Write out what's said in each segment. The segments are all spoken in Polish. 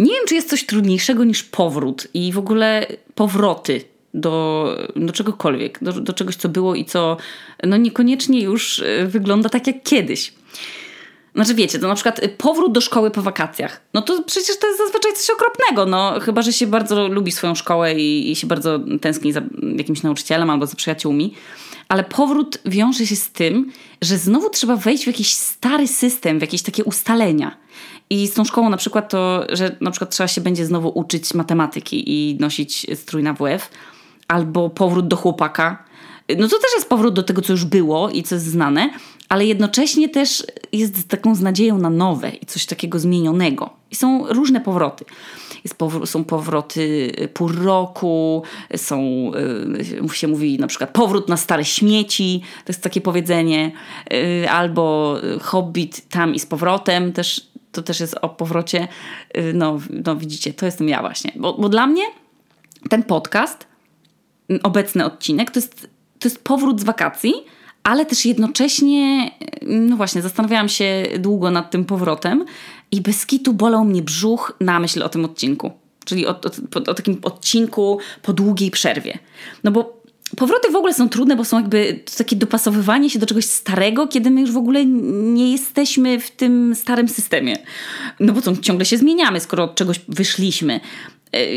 Nie wiem, czy jest coś trudniejszego niż powrót i w ogóle powroty do, do czegokolwiek, do, do czegoś, co było i co no niekoniecznie już y, wygląda tak jak kiedyś. Znaczy wiecie, to na przykład powrót do szkoły po wakacjach. No to przecież to jest zazwyczaj coś okropnego, no chyba, że się bardzo lubi swoją szkołę i, i się bardzo tęskni za jakimś nauczycielem albo za przyjaciółmi. Ale powrót wiąże się z tym, że znowu trzeba wejść w jakiś stary system, w jakieś takie ustalenia. I z tą szkołą na przykład to, że na przykład trzeba się będzie znowu uczyć matematyki i nosić strój na WF, albo powrót do chłopaka. No to też jest powrót do tego, co już było i co jest znane, ale jednocześnie też jest taką z nadzieją na nowe i coś takiego zmienionego. I są różne powroty. Powr- są powroty pół roku, są, yy, się mówi na przykład powrót na stare śmieci, to jest takie powiedzenie, yy, albo hobbit tam i z powrotem, też, to też jest o powrocie. Yy, no, no widzicie, to jestem ja właśnie. Bo, bo dla mnie ten podcast, obecny odcinek, to jest, to jest powrót z wakacji, ale też jednocześnie, no właśnie, zastanawiałam się długo nad tym powrotem i bez kitu bolał mnie brzuch na myśl o tym odcinku. Czyli o, o, o takim odcinku po długiej przerwie. No bo powroty w ogóle są trudne, bo są jakby takie dopasowywanie się do czegoś starego, kiedy my już w ogóle nie jesteśmy w tym starym systemie. No bo co, ciągle się zmieniamy, skoro od czegoś wyszliśmy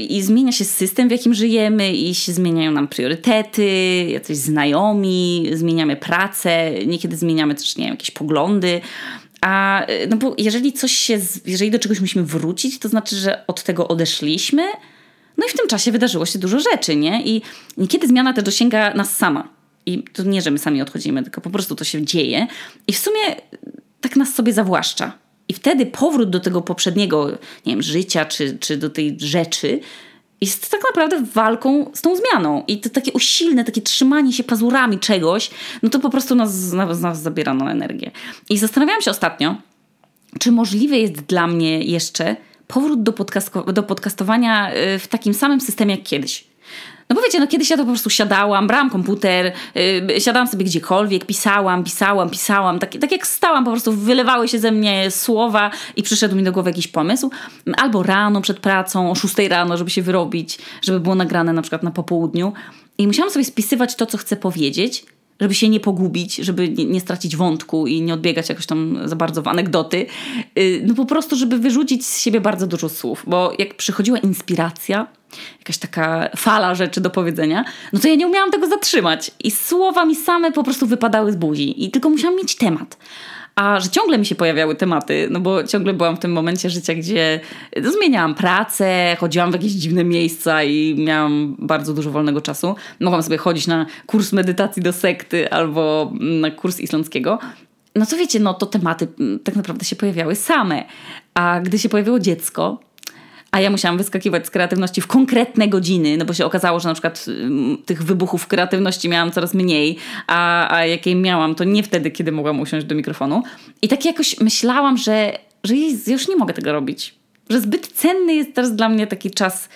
i zmienia się system, w jakim żyjemy, i się zmieniają nam priorytety, jacyś znajomi, zmieniamy pracę, niekiedy zmieniamy też, nie wiem, jakieś poglądy. A no bo jeżeli coś się, jeżeli do czegoś musimy wrócić, to znaczy, że od tego odeszliśmy. No i w tym czasie wydarzyło się dużo rzeczy, nie? I niekiedy zmiana też dosięga nas sama. I to nie, że my sami odchodzimy, tylko po prostu to się dzieje. I w sumie tak nas sobie zawłaszcza. I wtedy powrót do tego poprzedniego, nie wiem, życia czy, czy do tej rzeczy jest tak naprawdę walką z tą zmianą. I to takie usilne, takie trzymanie się pazurami czegoś, no to po prostu nas, nas, nas zabiera na energię. I zastanawiałam się ostatnio, czy możliwe jest dla mnie jeszcze powrót do, do podcastowania y, w takim samym systemie jak kiedyś. No bo wiecie, no kiedyś ja to po prostu siadałam, brałam komputer, yy, siadałam sobie gdziekolwiek, pisałam, pisałam, pisałam. Tak, tak jak stałam, po prostu wylewały się ze mnie słowa i przyszedł mi do głowy jakiś pomysł. Albo rano przed pracą, o 6 rano, żeby się wyrobić, żeby było nagrane na przykład na popołudniu. I musiałam sobie spisywać to, co chcę powiedzieć, żeby się nie pogubić, żeby nie, nie, stracić wątku i nie odbiegać jakoś tam za bardzo w anegdoty. Yy, no po prostu, żeby wyrzucić z siebie bardzo dużo słów, bo jak przychodziła inspiracja, jakaś taka fala rzeczy do powiedzenia, no to ja nie umiałam tego zatrzymać. I słowa mi same po prostu wypadały z buzi. I tylko musiałam mieć temat. A że ciągle mi się pojawiały tematy, no bo ciągle byłam w tym momencie życia, gdzie no, zmieniałam pracę, chodziłam w jakieś dziwne miejsca i miałam bardzo dużo wolnego czasu. Mogłam sobie chodzić na kurs medytacji do sekty albo na kurs islandzkiego. No to wiecie, no to tematy mm, tak naprawdę się pojawiały same. A gdy się pojawiło dziecko, a ja musiałam wyskakiwać z kreatywności w konkretne godziny, no bo się okazało, że na przykład tych wybuchów kreatywności miałam coraz mniej, a, a jakiej miałam, to nie wtedy, kiedy mogłam usiąść do mikrofonu. I tak jakoś myślałam, że, że już nie mogę tego robić. Że zbyt cenny jest teraz dla mnie taki czas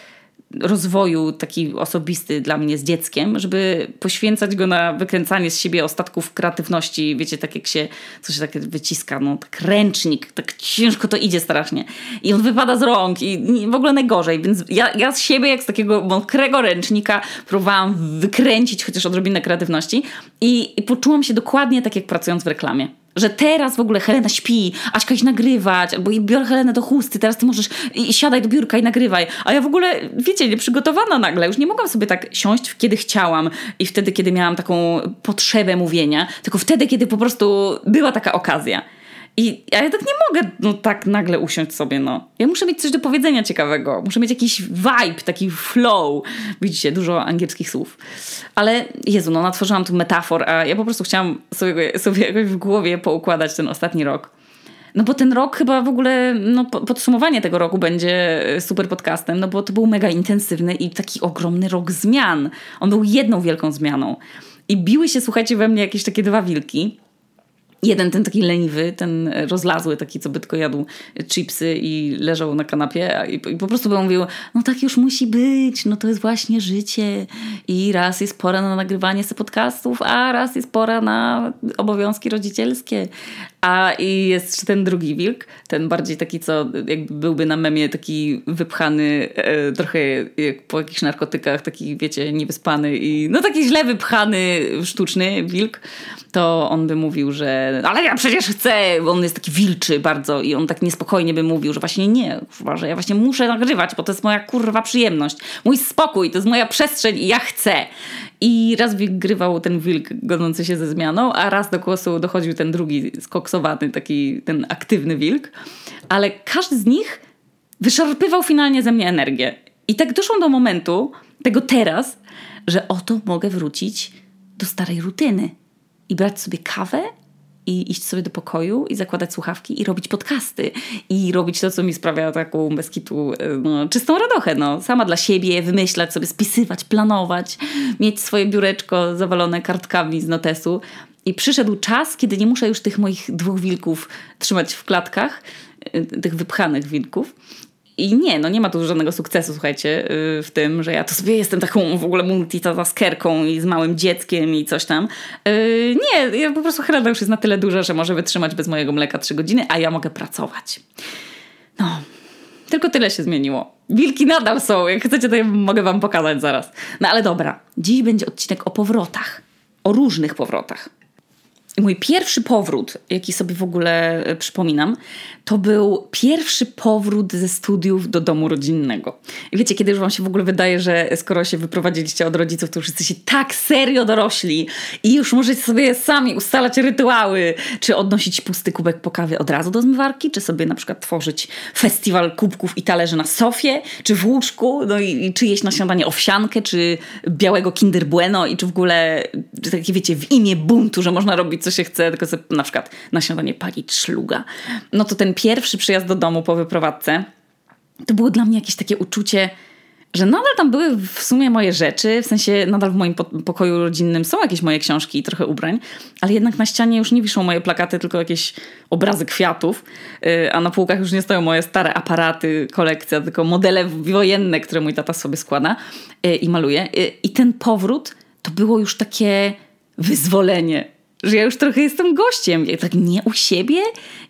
rozwoju taki osobisty dla mnie z dzieckiem, żeby poświęcać go na wykręcanie z siebie ostatków kreatywności, wiecie, tak jak się coś takie wyciska, no tak ręcznik, tak ciężko to idzie strasznie. I on wypada z rąk i w ogóle najgorzej, więc ja, ja z siebie jak z takiego mokrego ręcznika próbowałam wykręcić chociaż odrobinę kreatywności i, i poczułam się dokładnie tak jak pracując w reklamie. Że teraz w ogóle Helena śpi, Aśka idź nagrywać, albo i biorę Helenę do chusty, teraz ty możesz i, i siadaj do biurka i nagrywaj. A ja w ogóle, wiecie, nieprzygotowana nagle, już nie mogłam sobie tak siąść, kiedy chciałam i wtedy, kiedy miałam taką potrzebę mówienia, tylko wtedy, kiedy po prostu była taka okazja. I ja tak nie mogę no, tak nagle usiąść sobie, no. Ja muszę mieć coś do powiedzenia ciekawego. Muszę mieć jakiś vibe, taki flow. Widzicie, dużo angielskich słów. Ale Jezu, no natworzyłam tu metafor, a ja po prostu chciałam sobie, sobie jakoś w głowie poukładać ten ostatni rok. No bo ten rok chyba w ogóle, no podsumowanie tego roku będzie super podcastem, no bo to był mega intensywny i taki ogromny rok zmian. On był jedną wielką zmianą. I biły się, słuchajcie, we mnie jakieś takie dwa wilki Jeden ten taki leniwy, ten rozlazły, taki co by tylko jadł chipsy i leżał na kanapie i, i po prostu by mówił, no tak już musi być, no to jest właśnie życie i raz jest pora na nagrywanie sobie podcastów, a raz jest pora na obowiązki rodzicielskie. A i jest ten drugi wilk, ten bardziej taki, co jakby byłby na memie taki wypchany, e, trochę jak po jakichś narkotykach, taki wiecie, niewyspany i no taki źle wypchany, sztuczny wilk, to on by mówił, że ale ja przecież chcę, bo on jest taki wilczy bardzo i on tak niespokojnie by mówił, że właśnie nie, kurwa, że ja właśnie muszę nagrywać, bo to jest moja kurwa przyjemność, mój spokój, to jest moja przestrzeń i ja chcę. I raz wygrywał ten wilk godzący się ze zmianą, a raz do głosu dochodził ten drugi skoksowany, taki ten aktywny wilk. Ale każdy z nich wyszarpywał finalnie ze mnie energię. I tak doszłam do momentu, tego teraz, że oto mogę wrócić do starej rutyny i brać sobie kawę i iść sobie do pokoju i zakładać słuchawki i robić podcasty i robić to, co mi sprawia taką bez kitu, no, czystą radochę. No. Sama dla siebie, wymyślać sobie, spisywać, planować, mieć swoje biureczko zawalone kartkami z notesu. I przyszedł czas, kiedy nie muszę już tych moich dwóch wilków trzymać w klatkach, y, tych wypchanych wilków, i nie, no nie ma tu żadnego sukcesu, słuchajcie, y, w tym, że ja to sobie jestem taką w ogóle multitaskerką i z małym dzieckiem i coś tam. Y, nie, ja po prostu Heralda już jest na tyle duża, że może wytrzymać bez mojego mleka 3 godziny, a ja mogę pracować. No, tylko tyle się zmieniło. Wilki nadal są, jak chcecie, to ja mogę wam pokazać zaraz. No ale dobra, dziś będzie odcinek o powrotach. O różnych powrotach. Mój pierwszy powrót, jaki sobie w ogóle e, przypominam, to był pierwszy powrót ze studiów do domu rodzinnego. Wiecie, kiedy już wam się w ogóle wydaje, że skoro się wyprowadziliście od rodziców, to już jesteście tak serio dorośli i już możecie sobie sami ustalać rytuały, czy odnosić pusty kubek po kawie od razu do zmywarki, czy sobie na przykład tworzyć festiwal kubków i talerzy na sofie, czy w łóżku, no i, i czy jeść na śniadanie owsiankę, czy białego Kinder Bueno i czy w ogóle, czy takie wiecie, w imię buntu, że można robić co się chce, tylko sobie na przykład na śniadanie palić szluga. No to ten pierwszy przyjazd do domu po wyprowadzce, to było dla mnie jakieś takie uczucie, że nadal tam były w sumie moje rzeczy, w sensie nadal w moim pokoju rodzinnym są jakieś moje książki i trochę ubrań, ale jednak na ścianie już nie wiszą moje plakaty, tylko jakieś obrazy kwiatów, y, a na półkach już nie stoją moje stare aparaty, kolekcja, tylko modele wojenne, które mój tata sobie składa y, i maluje. Y, I ten powrót to było już takie wyzwolenie że ja już trochę jestem gościem, ja tak nie u siebie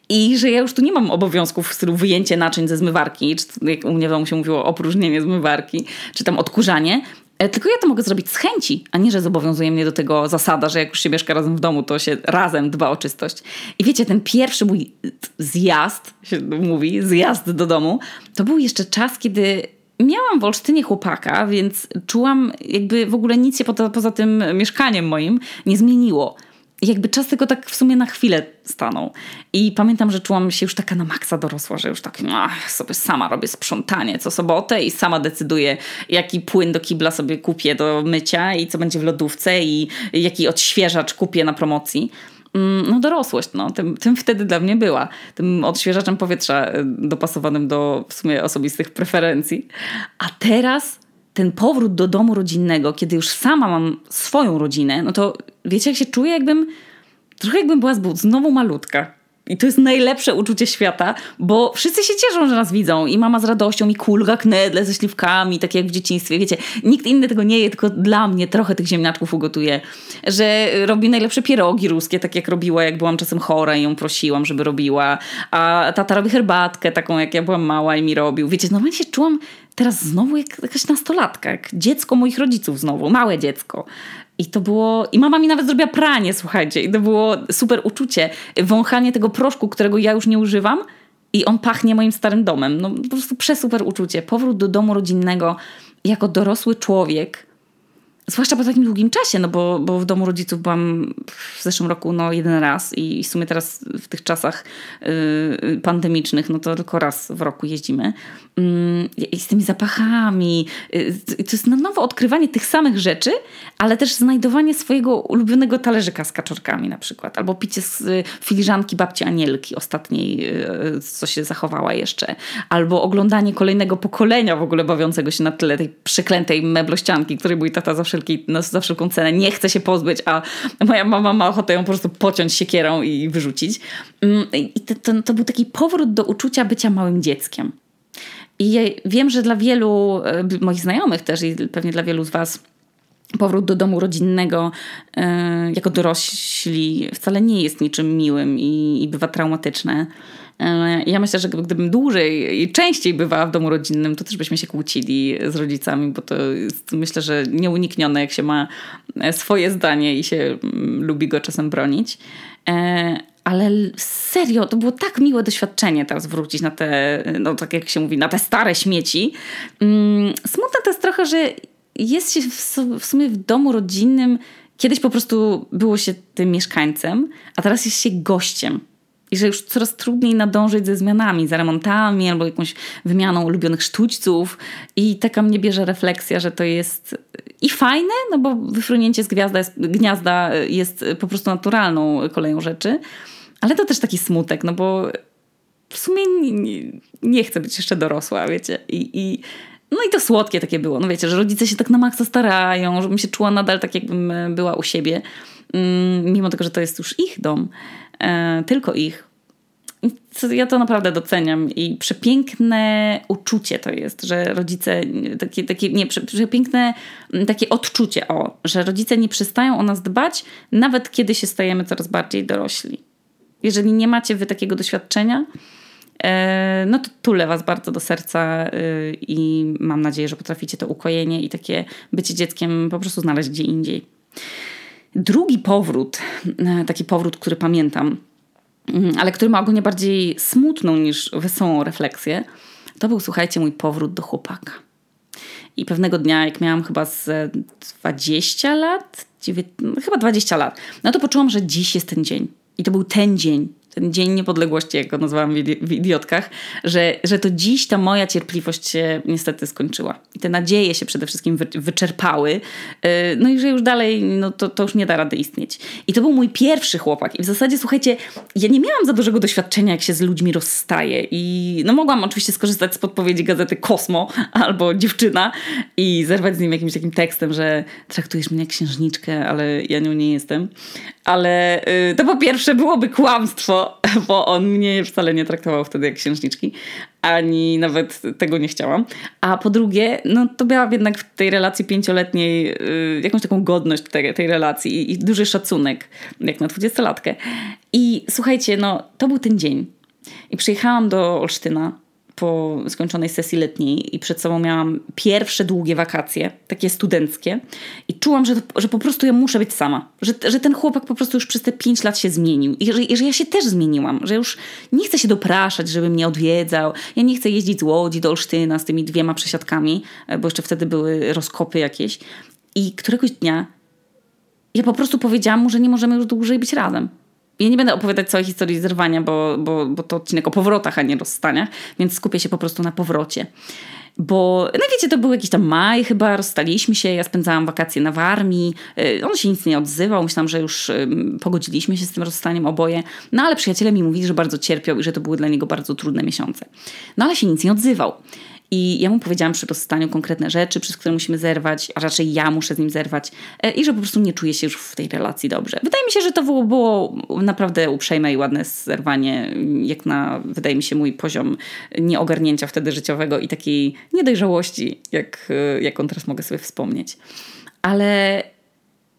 i że ja już tu nie mam obowiązków w stylu wyjęcie naczyń ze zmywarki, czy jak u mnie w domu się mówiło opróżnienie zmywarki, czy tam odkurzanie, e, tylko ja to mogę zrobić z chęci, a nie, że zobowiązuje mnie do tego zasada, że jak już się mieszka razem w domu, to się razem dba o czystość. I wiecie, ten pierwszy mój zjazd, się mówi, zjazd do domu, to był jeszcze czas, kiedy miałam w Olsztynie chłopaka, więc czułam jakby w ogóle nic się poza, poza tym mieszkaniem moim nie zmieniło jakby czas tylko tak w sumie na chwilę stanął. I pamiętam, że czułam się już taka na maksa dorosła, że już tak ach, sobie sama robię sprzątanie co sobotę i sama decyduję, jaki płyn do kibla sobie kupię do mycia i co będzie w lodówce i jaki odświeżacz kupię na promocji. Mm, no dorosłość, no, tym, tym wtedy dla mnie była. Tym odświeżaczem powietrza y, dopasowanym do w sumie osobistych preferencji. A teraz ten powrót do domu rodzinnego, kiedy już sama mam swoją rodzinę, no to wiecie, jak się czuję, jakbym trochę jakbym była znowu malutka. I to jest najlepsze uczucie świata, bo wszyscy się cieszą, że nas widzą. I mama z radością mi kulga knedle ze śliwkami, tak jak w dzieciństwie. Wiecie, nikt inny tego nie je, tylko dla mnie trochę tych ziemniaczków ugotuje. Że robi najlepsze pierogi ruskie, tak jak robiła, jak byłam czasem chora i ją prosiłam, żeby robiła. A tata robi herbatkę taką, jak ja byłam mała i mi robił. Wiecie, normalnie się czułam teraz znowu jak jakaś nastolatka, jak dziecko moich rodziców znowu, małe dziecko. I to było. I mama mi nawet zrobiła pranie, słuchajcie. I to było super uczucie. Wąchanie tego proszku, którego ja już nie używam, i on pachnie moim starym domem. No po prostu przesuper uczucie. Powrót do domu rodzinnego jako dorosły człowiek Zwłaszcza po takim długim czasie, no bo, bo w domu rodziców byłam w zeszłym roku no jeden raz i w sumie teraz w tych czasach yy, pandemicznych, no to tylko raz w roku jeździmy. Yy, I z tymi zapachami. Yy, to jest na nowo odkrywanie tych samych rzeczy, ale też znajdowanie swojego ulubionego talerzyka z kaczorkami na przykład. Albo picie z y, filiżanki babci Anielki ostatniej, y, co się zachowała jeszcze. Albo oglądanie kolejnego pokolenia w ogóle bawiącego się na tle tej przeklętej meblościanki, której mój tata zawsze wszelki, no, za wszelką cenę, nie chce się pozbyć, a moja mama ma ochotę ją po prostu pociąć siekierą i wyrzucić. Mm, I to, to, to był taki powrót do uczucia bycia małym dzieckiem. I wiem, że dla wielu e, moich znajomych też i pewnie dla wielu z Was powrót do domu rodzinnego e, jako dorośli wcale nie jest niczym miłym i, i bywa traumatyczne. E, ja myślę, że gdybym dłużej i częściej bywała w domu rodzinnym, to też byśmy się kłócili z rodzicami, bo to jest myślę, że nieuniknione, jak się ma swoje zdanie i się mm, lubi go czasem bronić. Ale serio, to było tak miłe doświadczenie teraz wrócić na te, no tak jak się mówi, na te stare śmieci. Mm, smutne to jest trochę, że jest się w sumie w domu rodzinnym. Kiedyś po prostu było się tym mieszkańcem, a teraz jest się gościem. I że już coraz trudniej nadążyć ze zmianami, za remontami albo jakąś wymianą ulubionych sztućców. I taka mnie bierze refleksja, że to jest i fajne, no bo wyfrunięcie z gwiazda jest, gniazda jest po prostu naturalną koleją rzeczy, ale to też taki smutek, no bo w sumie nie, nie, nie chcę być jeszcze dorosła, wiecie. I, i, no i to słodkie takie było. No wiecie, że rodzice się tak na maksa starają, żebym się czuła nadal tak, jakbym e, była u siebie. Mm, mimo tego, że to jest już ich dom. E, tylko ich. Ja to naprawdę doceniam i przepiękne uczucie to jest, że rodzice, takie, takie nie, przepiękne mm, takie odczucie, o, że rodzice nie przestają o nas dbać, nawet kiedy się stajemy coraz bardziej dorośli. Jeżeli nie macie wy takiego doświadczenia, e, no to tulę was bardzo do serca e, i mam nadzieję, że potraficie to ukojenie i takie bycie dzieckiem po prostu znaleźć gdzie indziej. Drugi powrót, e, taki powrót, który pamiętam, mm, ale który ma ogólnie bardziej smutną niż wesołą refleksję, to był, słuchajcie, mój powrót do chłopaka. I pewnego dnia, jak miałam chyba z 20 lat, 19, no, chyba 20 lat, no to poczułam, że dziś jest ten dzień. I to był ten dzień, ten Dzień Niepodległości, jak go nazwałam w idiotkach, że, że to dziś ta moja cierpliwość się niestety skończyła. I te nadzieje się przede wszystkim wyczerpały. Y, no i że już dalej, no to, to już nie da rady istnieć. I to był mój pierwszy chłopak. I w zasadzie, słuchajcie, ja nie miałam za dużego doświadczenia, jak się z ludźmi rozstaje. I no mogłam oczywiście skorzystać z podpowiedzi gazety Kosmo albo Dziewczyna i zerwać z nim jakimś takim tekstem, że traktujesz mnie jak księżniczkę, ale ja nią nie jestem. Ale y, to po pierwsze byłoby kłamstwo, bo, on mnie wcale nie traktował wtedy jak księżniczki, ani nawet tego nie chciałam. A po drugie, no to miałam jednak w tej relacji pięcioletniej yy, jakąś taką godność tej, tej relacji i, i duży szacunek, jak na dwudziestolatkę. I słuchajcie, no to był ten dzień. I przyjechałam do Olsztyna po skończonej sesji letniej i przed sobą miałam pierwsze długie wakacje, takie studenckie i czułam, że, że po prostu ja muszę być sama, że, że ten chłopak po prostu już przez te pięć lat się zmienił i że, i że ja się też zmieniłam, że już nie chcę się dopraszać, żeby mnie odwiedzał, ja nie chcę jeździć z Łodzi do Olsztyna z tymi dwiema przesiadkami, e, bo jeszcze wtedy były rozkopy jakieś. I któregoś dnia ja po prostu powiedziałam mu, że nie możemy już dłużej być razem ja nie będę opowiadać całej historii zerwania, bo, bo, bo to odcinek o powrotach, a nie rozstaniach, więc skupię się po prostu na powrocie. Bo, no wiecie, to był jakiś tam maj chyba, rozstaliśmy się, ja spędzałam wakacje na Warmii, y, on się nic nie odzywał, myślałam, że już pogodziliśmy się z tym rozstaniem oboje, no ale przyjaciele mi mówili, że bardzo cierpiał i że to były dla niego bardzo trudne miesiące. No ale się nic nie odzywał. I ja mu powiedziałam przy rozstaniu konkretne rzeczy, przez które musimy zerwać, a raczej ja muszę z nim zerwać e, i że po prostu nie czuję się już w tej relacji dobrze. Wydaje mi się, że to było, było naprawdę uprzejme i ładne zerwanie, jak na, wydaje mi się, mój poziom nieogarnięcia wtedy życiowego i takiej niedojrzałości, jak, e, jak on teraz mogę sobie wspomnieć. Ale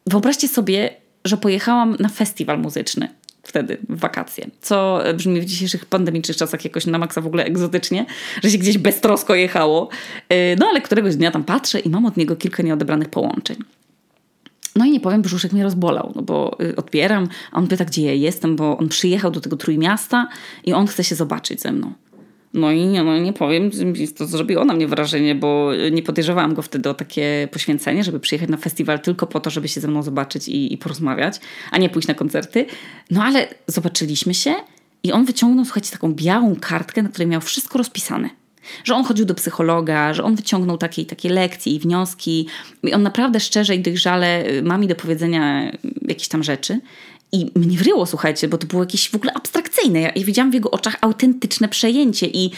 wyobraźcie sobie, że pojechałam na festiwal muzyczny wtedy w wakacje. Co brzmi w dzisiejszych pandemicznych czasach jakoś na maksa w ogóle egzotycznie, że się gdzieś beztrosko jechało. Y, no ale któregoś dnia tam patrzę i mam od niego kilka nieodebranych połączeń. No i nie powiem, brzuszek mnie rozbolał, no bo y, odbieram, a on pyta, gdzie ja jestem, bo on przyjechał do tego Trójmiasta i on chce się zobaczyć ze mną. No i no nie powiem, to zrobiło na mnie wrażenie, bo nie podejrzewałam go wtedy o takie poświęcenie, żeby przyjechać na festiwal tylko po to, żeby się ze mną zobaczyć i, i porozmawiać, a nie pójść na koncerty. No ale zobaczyliśmy się i on wyciągnął, słuchajcie, taką białą kartkę, na której miał wszystko rozpisane. Że on chodził do psychologa, że on wyciągnął takie, takie lekcje i wnioski. I on naprawdę szczerze i dojrzale y, ma mi do powiedzenia jakieś tam rzeczy. I mnie wryło, słuchajcie, bo to było jakieś w ogóle abstrakcyjne. Ja, ja widziałam w jego oczach autentyczne przejęcie i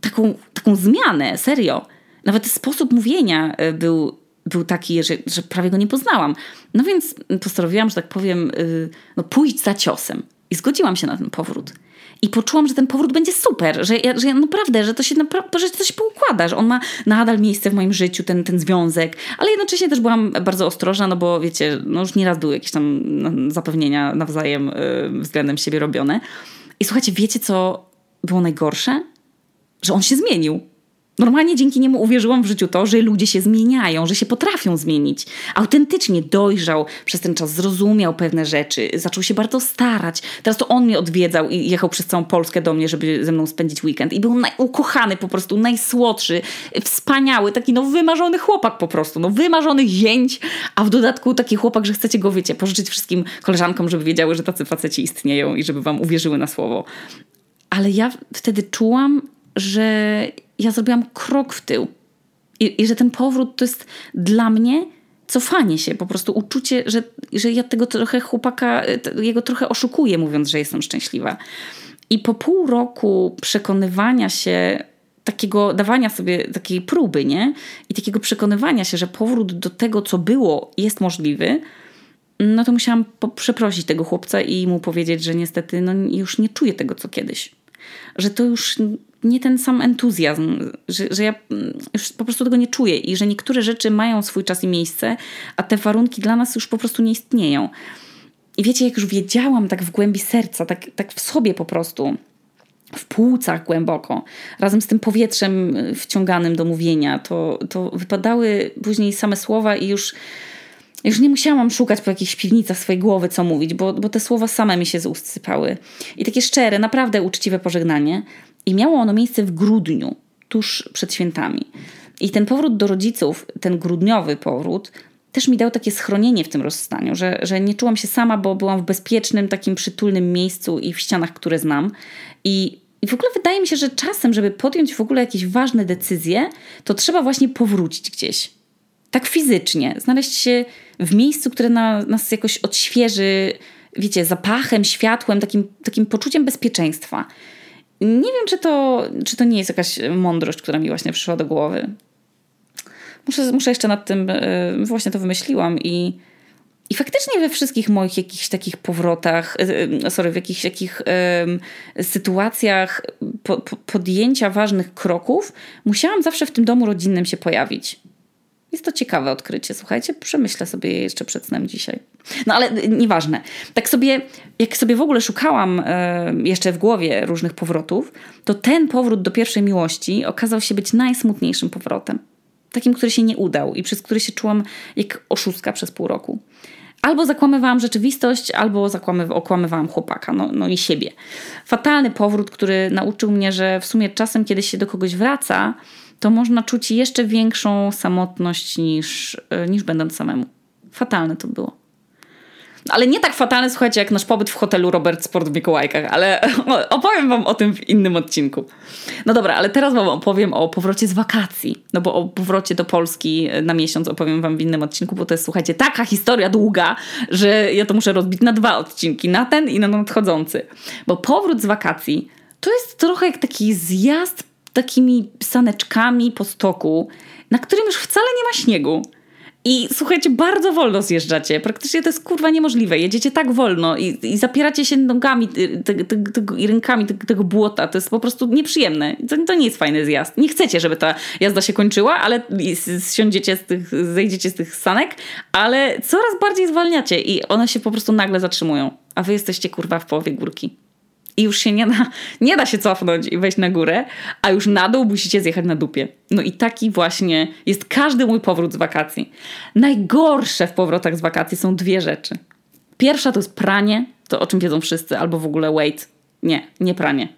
taką, taką zmianę, serio. Nawet sposób mówienia e, był był taki, że, że prawie go nie poznałam. No więc postanowiłam, że tak powiem, yy, no pójść za ciosem. I zgodziłam się na ten powrót. I poczułam, że ten powrót będzie super, że ja, że ja naprawdę, że to się naprawdę, że to się poukłada, że on ma nadal miejsce w moim życiu, ten, ten związek, ale jednocześnie też byłam bardzo ostrożna, no bo wiecie, no już nieraz były jakieś tam no, zapewnienia nawzajem yy, względem siebie robione. I słuchajcie, wiecie co było najgorsze? Że on się zmienił. Normalnie dzięki niemu uwierzyłam w życiu to, że ludzie się zmieniają, że się potrafią zmienić. Autentycznie dojrzał, przez ten czas zrozumiał pewne rzeczy, zaczął się bardzo starać. Teraz to on mnie odwiedzał i jechał przez całą Polskę do mnie, żeby ze mną spędzić weekend. I był ukochany po prostu, najsłodszy, wspaniały, taki no wymarzony chłopak po prostu, no wymarzony zięć, a w dodatku taki chłopak, że chcecie go, wiecie, pożyczyć wszystkim koleżankom, żeby wiedziały, że tacy faceci istnieją i żeby wam uwierzyły na słowo. Ale ja wtedy czułam, że ja zrobiłam krok w tył. I, I, że ten powrót to jest dla mnie cofanie się, po prostu uczucie, że, że ja tego trochę chłopaka, jego trochę oszukuję, mówiąc, że jestem szczęśliwa. I po pół roku przekonywania się, takiego dawania sobie takiej próby, nie? I takiego przekonywania się, że powrót do tego, co było, jest możliwy, no to musiałam przeprosić tego chłopca i mu powiedzieć, że niestety no, już nie czuję tego, co kiedyś. Że to już nie ten sam entuzjazm, że, że ja już po prostu tego nie czuję i że niektóre rzeczy mają swój czas i miejsce, a te warunki dla nas już po prostu nie istnieją. I wiecie, jak już wiedziałam tak w głębi serca, tak, tak w sobie po prostu, w płucach głęboko, razem z tym powietrzem wciąganym do mówienia, to, to wypadały później same słowa i już, już nie musiałam szukać po jakichś piwnicach swojej głowy, co mówić, bo, bo te słowa same mi się z ust sypały. I takie szczere, naprawdę uczciwe pożegnanie. I miało ono miejsce w grudniu, tuż przed świętami. I ten powrót do rodziców, ten grudniowy powrót, też mi dał takie schronienie w tym rozstaniu, że, że nie czułam się sama, bo byłam w bezpiecznym, takim przytulnym miejscu i w ścianach, które znam. I, I w ogóle wydaje mi się, że czasem, żeby podjąć w ogóle jakieś ważne decyzje, to trzeba właśnie powrócić gdzieś. Tak fizycznie, znaleźć się w miejscu, które na, nas jakoś odświeży, wiecie, zapachem, światłem, takim, takim poczuciem bezpieczeństwa. Nie wiem, czy to, czy to nie jest jakaś mądrość, która mi właśnie przyszła do głowy. Muszę, muszę jeszcze nad tym, e, właśnie to wymyśliłam i, i faktycznie we wszystkich moich jakichś takich powrotach, e, sorry, w jakichś takich um, sytuacjach po, po, podjęcia ważnych kroków, musiałam zawsze w tym domu rodzinnym się pojawić. Jest to ciekawe odkrycie, słuchajcie, przemyślę sobie je jeszcze przed snem dzisiaj. No ale nieważne. Tak sobie, jak sobie w ogóle szukałam e, jeszcze w głowie różnych powrotów, to ten powrót do pierwszej miłości okazał się być najsmutniejszym powrotem. Takim, który się nie udał i przez który się czułam jak oszustka przez pół roku. Albo zakłamywałam rzeczywistość, albo okłamywałam chłopaka, no, no i siebie. Fatalny powrót, który nauczył mnie, że w sumie czasem, kiedy się do kogoś wraca, to można czuć jeszcze większą samotność niż, e, niż będąc samemu. Fatalne to było. Ale nie tak fatalne, słuchajcie, jak nasz pobyt w hotelu Robert Sport w Mikołajkach, ale opowiem wam o tym w innym odcinku. No dobra, ale teraz wam opowiem o powrocie z wakacji. No bo o powrocie do Polski na miesiąc opowiem wam w innym odcinku, bo to jest, słuchajcie, taka historia długa, że ja to muszę rozbić na dwa odcinki, na ten i na nadchodzący. Bo powrót z wakacji to jest trochę jak taki zjazd takimi saneczkami po stoku, na którym już wcale nie ma śniegu. I słuchajcie, bardzo wolno zjeżdżacie. Praktycznie to jest kurwa niemożliwe. Jedziecie tak wolno i, i zapieracie się nogami y, te, te, te, i rękami tego błota. To jest po prostu nieprzyjemne. To, to, nie jest fajny zjazd. Nie chcecie, żeby ta jazda się kończyła, ale zsiądziecie z tych, zejdziecie z tych sanek, ale coraz bardziej zwalniacie i one się po prostu nagle zatrzymują. A wy jesteście kurwa w połowie górki i już się nie da, nie da się cofnąć i wejść na górę, a już na dół musicie zjechać na dupie. No i taki właśnie jest każdy mój powrót z wakacji. Najgorsze w powrotach z wakacji są dwie rzeczy. Pierwsza to jest pranie, to o czym wiedzą wszyscy, albo w ogóle wait. Nie, nie pranie.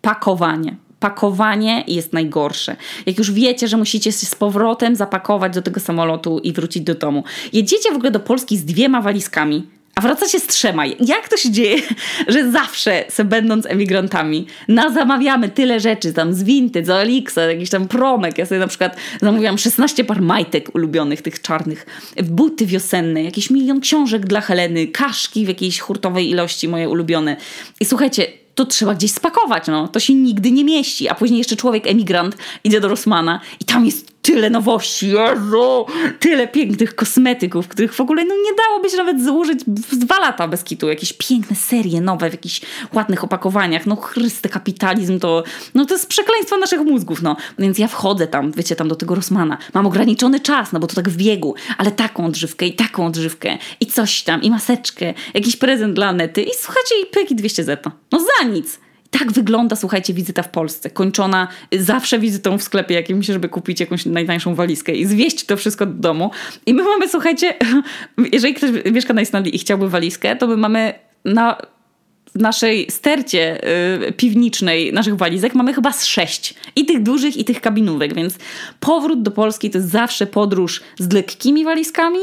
Pakowanie. Pakowanie jest najgorsze. Jak już wiecie, że musicie się z powrotem zapakować do tego samolotu i wrócić do domu. Jedziecie w ogóle do Polski z dwiema walizkami a wraca się z trzema. Jak to się dzieje, że zawsze, se będąc emigrantami, na zamawiamy tyle rzeczy, tam z Vinted, z Alixa, jakiś tam promek. Ja sobie na przykład zamówiłam 16 par majtek ulubionych, tych czarnych, buty wiosenne, jakiś milion książek dla Heleny, kaszki w jakiejś hurtowej ilości moje ulubione. I słuchajcie, to trzeba gdzieś spakować, no. To się nigdy nie mieści. A później jeszcze człowiek, emigrant, idzie do Rossmana i tam jest tyle nowości, Jezu, tyle pięknych kosmetyków, których w ogóle no, nie dałoby się nawet złożyć w dwa lata bez kitu. Jakieś piękne serie nowe w jakichś ładnych opakowaniach. No chryste, kapitalizm to, no to jest przekleństwo naszych mózgów, no. Więc ja wchodzę tam, wiecie, tam do tego Rossmana. Mam ograniczony czas, no bo to tak w biegu, ale taką odżywkę i taką odżywkę i coś tam, i maseczkę, jakiś prezent dla Nety i słuchajcie, i pyki 200 zeta. No za nic tak wygląda, słuchajcie, wizyta w Polsce. Kończona zawsze wizytą w sklepie jakimś, żeby kupić jakąś najtańszą walizkę i zwieść to wszystko do domu. I my mamy, słuchajcie, jeżeli ktoś mieszka na Islandii i chciałby walizkę, to my mamy na naszej stercie y, piwnicznej naszych walizek mamy chyba z sześć. I tych dużych, i tych kabinówek, więc powrót do Polski to jest zawsze podróż z lekkimi walizkami,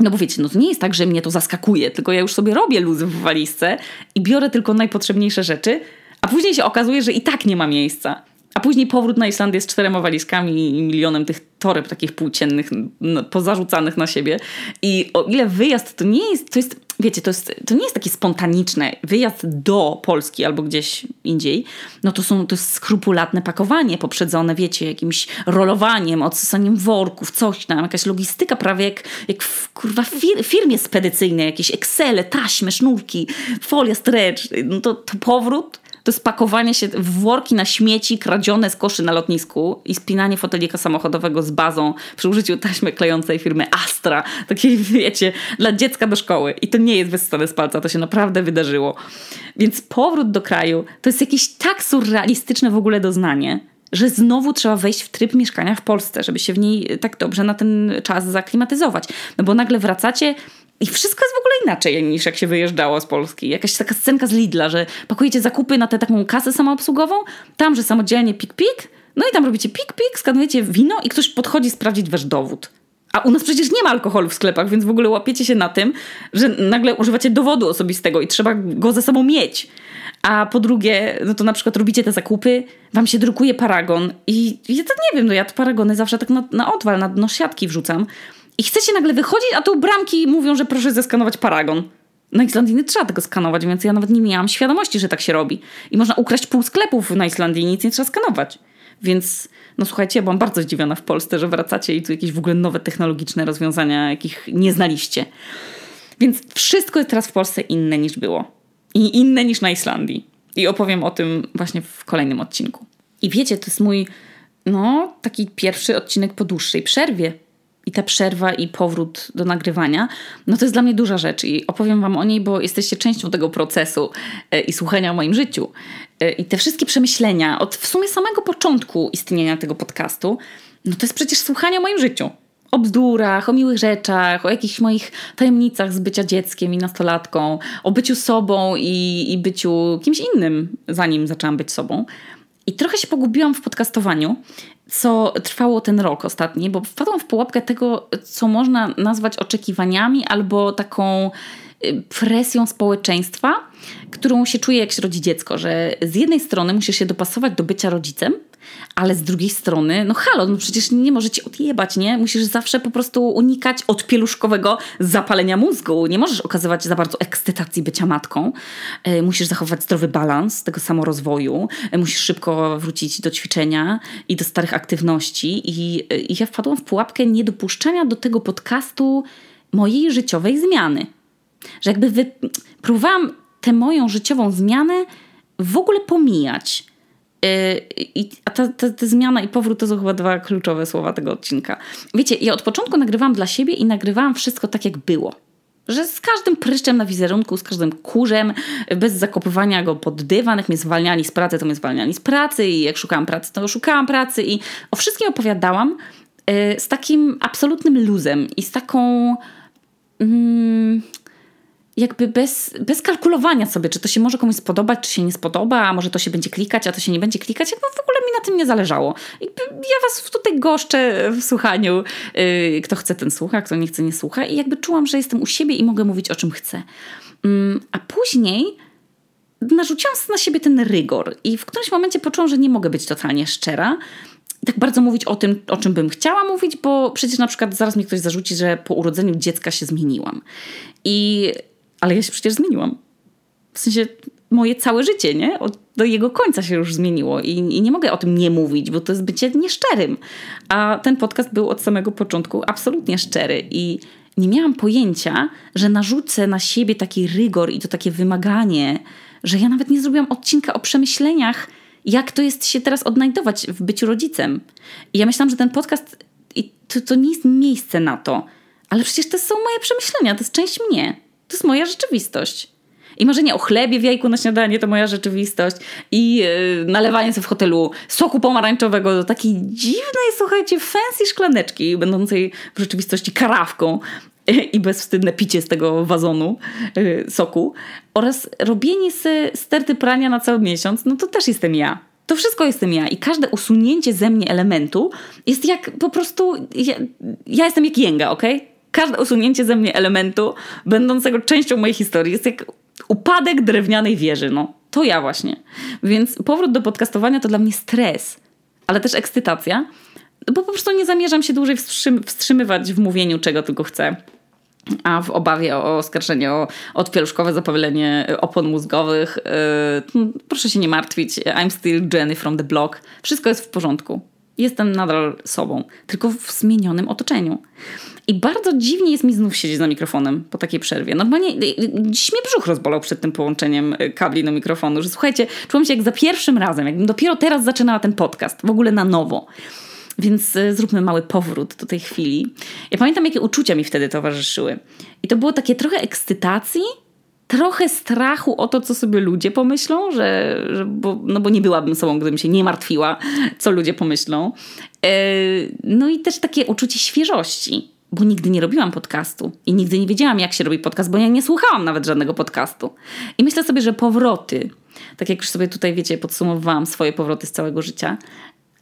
no bo wiecie, no to nie jest tak, że mnie to zaskakuje, tylko ja już sobie robię luz w walizce i biorę tylko najpotrzebniejsze rzeczy, a później się okazuje, że i tak nie ma miejsca. A później powrót na Islandię z czterema walizkami i milionem tych toreb takich płóciennych, no, pozarzucanych na siebie. I o ile wyjazd to nie jest, to jest, wiecie, to, jest, to nie jest takie spontaniczne. Wyjazd do Polski albo gdzieś indziej, no to, są, to jest skrupulatne pakowanie poprzedzone, wiecie, jakimś rolowaniem, odsysaniem worków, coś tam, jakaś logistyka prawie jak, jak w kurwa fir firmie spedycyjnej, jakieś Excele, taśmy, sznurki, folia stretch. No to, to powrót to spakowanie się w worki na śmieci kradzione z koszy na lotnisku i spinanie fotelika samochodowego z bazą przy użyciu taśmy klejącej firmy Astra, takiej wiecie, dla dziecka do szkoły. I to nie jest wyssane z palca, to się naprawdę wydarzyło. Więc powrót do kraju to jest jakieś tak surrealistyczne w ogóle doznanie, że znowu trzeba wejść w tryb mieszkania w Polsce, żeby się w niej tak dobrze na ten czas zaklimatyzować. No bo nagle wracacie i wszystko jest w ogóle inaczej niż jak się wyjeżdżało z Polski. Jakaś taka scenka z Lidla, że pakujecie zakupy na tę taką kasę samoobsługową, tam, że samodzielnie pik-pik, no i tam robicie pik-pik, skanujecie wino i ktoś podchodzi sprawdzić wasz dowód. A u nas przecież nie ma alkoholu w sklepach, więc w ogóle łapiecie się na tym, że nagle używacie dowodu osobistego i trzeba go ze sobą mieć. A po drugie, no to na przykład robicie te zakupy, wam się drukuje paragon i ja to nie wiem, no ja te paragony zawsze tak na, na odwal, na dno siatki wrzucam. I chcecie nagle wychodzić, a tu bramki mówią, że proszę zeskanować paragon. Na Islandii nie trzeba tego skanować, więc ja nawet nie miałam świadomości, że tak się robi. I można ukraść pół sklepów na Islandii i nic nie trzeba skanować. Więc, no słuchajcie, ja byłam bardzo zdziwiona w Polsce, że wracacie i tu jakieś w ogóle nowe technologiczne rozwiązania, jakich nie znaliście. Więc wszystko jest teraz w Polsce inne niż było. I inne niż na Islandii. I opowiem o tym właśnie w kolejnym odcinku. I wiecie, to jest mój, no, taki pierwszy odcinek po dłuższej przerwie i ta przerwa i powrót do nagrywania, no to jest dla mnie duża rzecz i opowiem Wam o niej, bo jesteście częścią tego procesu e, i słuchania o moim życiu. E, I te wszystkie przemyślenia od w sumie samego początku istnienia tego podcastu, no to jest przecież słuchanie o moim życiu. O bzdurach, o miłych rzeczach, o jakichś moich tajemnicach z bycia dzieckiem i nastolatką, o byciu sobą i, i byciu kimś innym, zanim zaczęłam być sobą. I trochę się pogubiłam w podcastowaniu, co trwało ten rok ostatni, bo wpadłam w pułapkę tego, co można nazwać oczekiwaniami albo taką presją społeczeństwa, którą się czuje, jak się rodzi dziecko, że z jednej strony musisz się dopasować do bycia rodzicem, ale z drugiej strony, no halo, no przecież nie możecie odjebać, nie? Musisz zawsze po prostu unikać odpieluszkowego zapalenia mózgu. Nie możesz okazywać za bardzo ekscytacji bycia matką. E, musisz zachować zdrowy balans tego samorozwoju. E, musisz szybko wrócić do ćwiczenia i do starych aktywności. I, e, i ja wpadłam w pułapkę niedopuszczania do tego podcastu mojej życiowej zmiany. Że jakby wy... próbowałam tę moją życiową zmianę w ogóle pomijać i, a ta, ta, ta, zmiana i powrót to są chyba dwa kluczowe słowa tego odcinka. Wiecie, ja od początku nagrywałam dla siebie i nagrywałam wszystko tak, jak było. Że z każdym pryszczem na wizerunku, z każdym kurzem, bez zakopywania go pod dywan, jak mnie zwalniali z pracy, to mnie zwalniali z pracy i jak szukałam pracy, to szukałam pracy i o wszystkim opowiadałam y, z takim absolutnym luzem i z taką... Mm, jakby bez, bez kalkulowania sobie, czy to się może komuś spodobać, czy się nie spodoba, a może to się będzie klikać, a to się nie będzie klikać, jakby w ogóle mi na tym nie zależało. ja was tutaj goszczę w słuchaniu. Yy, kto chce, ten słucha, kto nie chce, nie słucha. I jakby czułam, że jestem u siebie i mogę mówić o czym chcę. Yy, a później narzuciłam na siebie ten rygor i w którymś momencie poczułam, że nie mogę być totalnie szczera tak bardzo mówić o tym, o czym bym chciała mówić, bo przecież na przykład zaraz mi ktoś zarzuci, że po urodzeniu dziecka się zmieniłam. I ale ja się przecież zmieniłam. W sensie moje całe życie, nie? Od, do jego końca się już zmieniło I, i nie mogę o tym nie mówić, bo to jest bycie nieszczerym. A ten podcast był od samego początku absolutnie szczery i nie miałam pojęcia, że narzucę na siebie taki rygor i to takie wymaganie, że ja nawet nie zrobiłam odcinka o przemyśleniach, jak to jest się teraz odnajdować w byciu rodzicem. I ja myślałam, że ten podcast to, to nie jest miejsce na to. Ale przecież to są moje przemyślenia, to jest część mnie. To jest moja rzeczywistość. I marzenie o chlebie w jajku na śniadanie to moja rzeczywistość. I yy, nalewanie sobie w hotelu soku pomarańczowego do takiej dziwnej, słuchajcie, fancy szklaneczki, będącej w rzeczywistości karawką i bezwstydne picie z tego wazonu yy, soku oraz robienie sobie sterty prania na cały miesiąc, no to też jestem ja. To wszystko jestem ja i każde usunięcie ze mnie elementu jest jak po prostu. Ja, ja jestem jak jęga, ok? Każde usunięcie ze mnie elementu, będącego częścią mojej historii, jest jak upadek drewnianej wieży. No, to ja właśnie. Więc powrót do podcastowania to dla mnie stres, ale też ekscytacja, bo po prostu nie zamierzam się dłużej wstrzymywać w mówieniu, czego tylko chcę a w obawie o oskarżenie o odpieluszkowe zapalenie opon mózgowych, yy, proszę się nie martwić. I'm still Jenny from the block. Wszystko jest w porządku. Jestem nadal sobą, tylko w zmienionym otoczeniu. I bardzo dziwnie jest mi znów siedzieć za mikrofonem po takiej przerwie. Normalnie y, y, dziś mnie brzuch rozbolał przed tym połączeniem y, kabli do mikrofonu, że słuchajcie, czułam się jak za pierwszym razem, jakbym dopiero teraz zaczynała ten podcast, w ogóle na nowo. Więc zróbmy mały powrót do tej chwili. Ja pamiętam, jakie uczucia mi wtedy towarzyszyły. I to było takie trochę ekscytacji, trochę strachu o to, co sobie ludzie pomyślą, że, że bo, no bo nie byłabym sobą, gdybym się nie martwiła, co ludzie pomyślą. E, no i też takie uczucie świeżości, bo nigdy nie robiłam podcastu i nigdy nie wiedziałam, jak się robi podcast, bo ja nie słuchałam nawet żadnego podcastu. I myślę sobie, że powroty, tak jak już sobie tutaj, wiecie, podsumowałam swoje powroty z całego życia,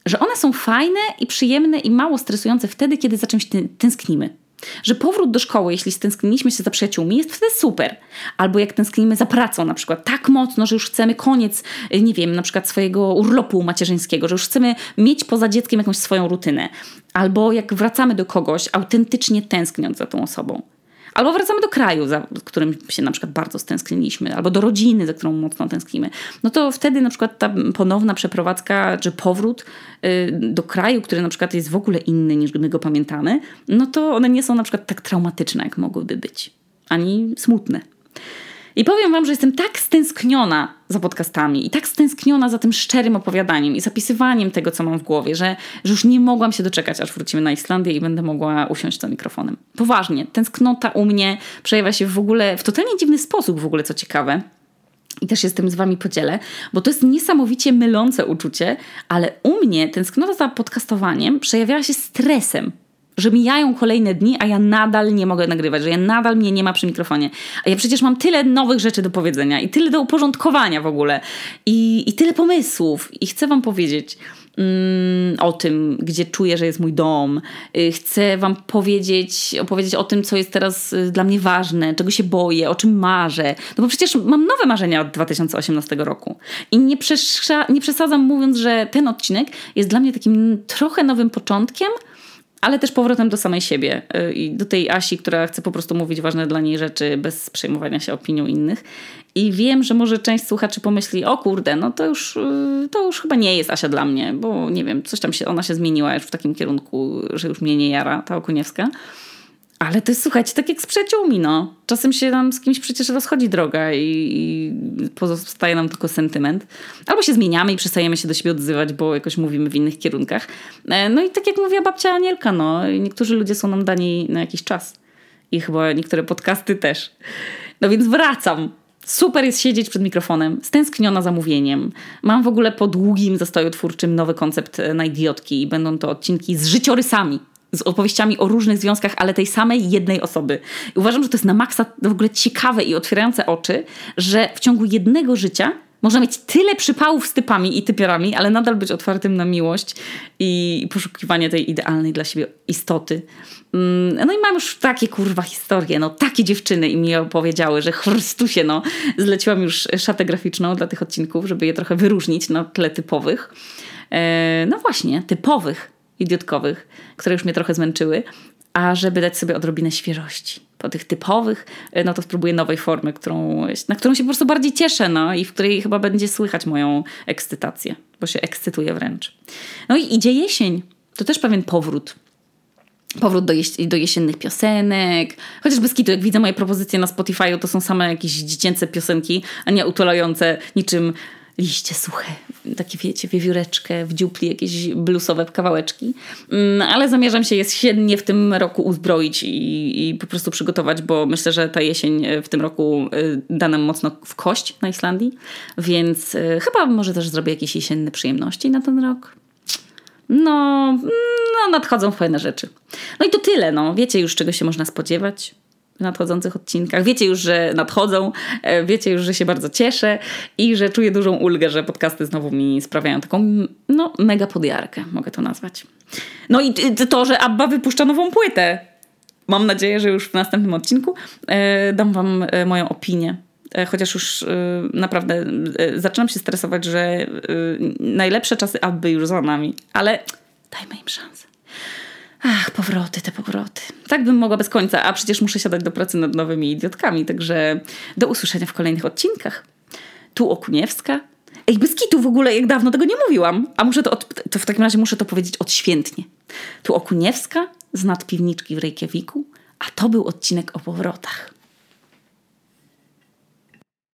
że one są fajne i przyjemne i mało stresujące wtedy, kiedy za czymś tęsknimy. Że powrót do szkoły, jeśli stęskniliśmy się za przyjaciółmi, jest wtedy super. Albo jak tęsknimy za pracą, na przykład tak mocno, że już chcemy koniec, nie wiem, na przykład swojego urlopu macierzyńskiego, że już chcemy mieć poza dzieckiem jakąś swoją rutynę. Albo jak wracamy do kogoś, autentycznie tęskniąc za tą osobą. Albo wracamy do kraju, za którym się na przykład bardzo stęskniliśmy, albo do rodziny, za którą mocno tęsknimy. No to wtedy na przykład ta ponowna przeprowadzka, czy powrót y, do kraju, który na przykład jest w ogóle inny niż my go pamiętamy, no to one nie są na przykład tak traumatyczne, jak mogłyby być, ani smutne. I powiem Wam, że jestem tak stęskniona za podcastami i tak stęskniona za tym szczerym opowiadaniem i zapisywaniem tego, co mam w głowie, że, że już nie mogłam się doczekać, aż wrócimy na Islandię i będę mogła usiąść za mikrofonem. Poważnie, tęsknota u mnie przejawia się w ogóle w totalnie dziwny sposób, w ogóle co ciekawe. I też jestem z Wami podzielę, bo to jest niesamowicie mylące uczucie, ale u mnie tęsknota za podcastowaniem przejawiała się stresem że mijają kolejne dni, a ja nadal nie mogę nagrywać, że ja nadal mnie nie ma przy mikrofonie. A ja przecież mam tyle nowych rzeczy do powiedzenia i tyle do uporządkowania w ogóle i, i tyle pomysłów. I chcę Wam powiedzieć mm, o tym, gdzie czuję, że jest mój dom. Y, chcę Wam powiedzieć, opowiedzieć o tym, co jest teraz y, dla mnie ważne, czego się boję, o czym marzę. No bo przecież mam nowe marzenia od 2018 roku. I nie, nie przesadzam mówiąc, że ten odcinek jest dla mnie takim trochę nowym początkiem, ale też powrotem do samej siebie y, i do tej Asi, która chce po prostu mówić ważne dla niej rzeczy bez przejmowania się opinią innych. I wiem, że może część słuchaczy pomyśli, o kurde, no to już, y, to już chyba nie jest Asia dla mnie, bo nie wiem, coś tam się, ona się zmieniła już w takim kierunku, że już mnie nie jara, ta Okuniewska. Ale to jest, słuchajcie, tak jak z przyjaciółmi, no. Czasem się nam z kimś przecież rozchodzi droga i, i, pozostaje nam tylko sentyment. Albo się zmieniamy i przestajemy się do siebie odzywać, bo jakoś mówimy w innych kierunkach. E, no i tak jak mówiła babcia Anielka, no. Niektórzy ludzie są nam dani na jakiś czas. I chyba niektóre podcasty też. No więc wracam. Super jest siedzieć przed mikrofonem, stęskniona zamówieniem. Mam w ogóle po długim zastoju twórczym nowy koncept na idiotki i będą to odcinki z życiorysami z opowieściami o różnych związkach, ale tej samej jednej osoby. I uważam, że to jest na maksa w ogóle ciekawe i otwierające oczy, że w ciągu jednego życia można mieć tyle przypałów z typami i typiarami, ale nadal być otwartym na miłość i poszukiwanie tej idealnej dla siebie istoty. Mm, no i mam już takie kurwa historie, no takie dziewczyny i mi opowiedziały, że Chrystusie, no zleciłam już szatę graficzną dla tych odcinków, żeby je trochę wyróżnić na tle typowych. E, no właśnie, typowych idiotkowych, które już mnie trochę zmęczyły. a żeby dać sobie odrobinę świeżości. Po tych typowych, e, no to spróbuję nowej formy, którą, na którą się po prostu bardziej cieszę, no i w której chyba będzie słychać moją ekscytację, bo się ekscytuję wręcz. No i idzie jesień. To też pewien powrót powrót do, jes- do jesiennych piosenek. Chociaż bez jak widzę moje propozycje na Spotify, to są same jakieś dziecięce piosenki, a nie utulające niczym liście suche, takie wiecie, wiewióreczkę, w dziupli jakieś bluesowe kawałeczki. Mm, ale zamierzam się jesiennie w tym roku uzbroić i, i po prostu przygotować, bo myślę, że ta jesień w tym roku y, da nam mocno w kość na Islandii, więc y, chyba może też zrobię jakieś jesienne przyjemności na ten rok. No, no, nadchodzą fajne rzeczy. No i to tyle, no. Wiecie już, czego się można spodziewać nadchodzących odcinkach. Wiecie już, że nadchodzą, e, wiecie już, że się bardzo cieszę i że czuję dużą ulgę, że podcasty znowu mi sprawiają taką, no, mega podjarkę, mogę to nazwać. No i to, że Abba wypuszcza nową płytę. Mam nadzieję, że już w następnym odcinku e, dam wam e, moją opinię chociaż już naprawdę zaczynam się stresować, że najlepsze czasy Abby już za nami, ale dajmy im szansę. Ach, powroty, te powroty. Tak bym mogła bez końca, a przecież muszę siadać do pracy nad nowymi idiotkami, także do usłyszenia w kolejnych odcinkach. Tu Okuniewska. Ej, bez kitu w ogóle, jak dawno tego nie mówiłam. A muszę to, od, to w takim razie muszę to powiedzieć odświętnie. Tu Okuniewska z nadpiwniczki w Reykjaviku, a to był odcinek o powrotach.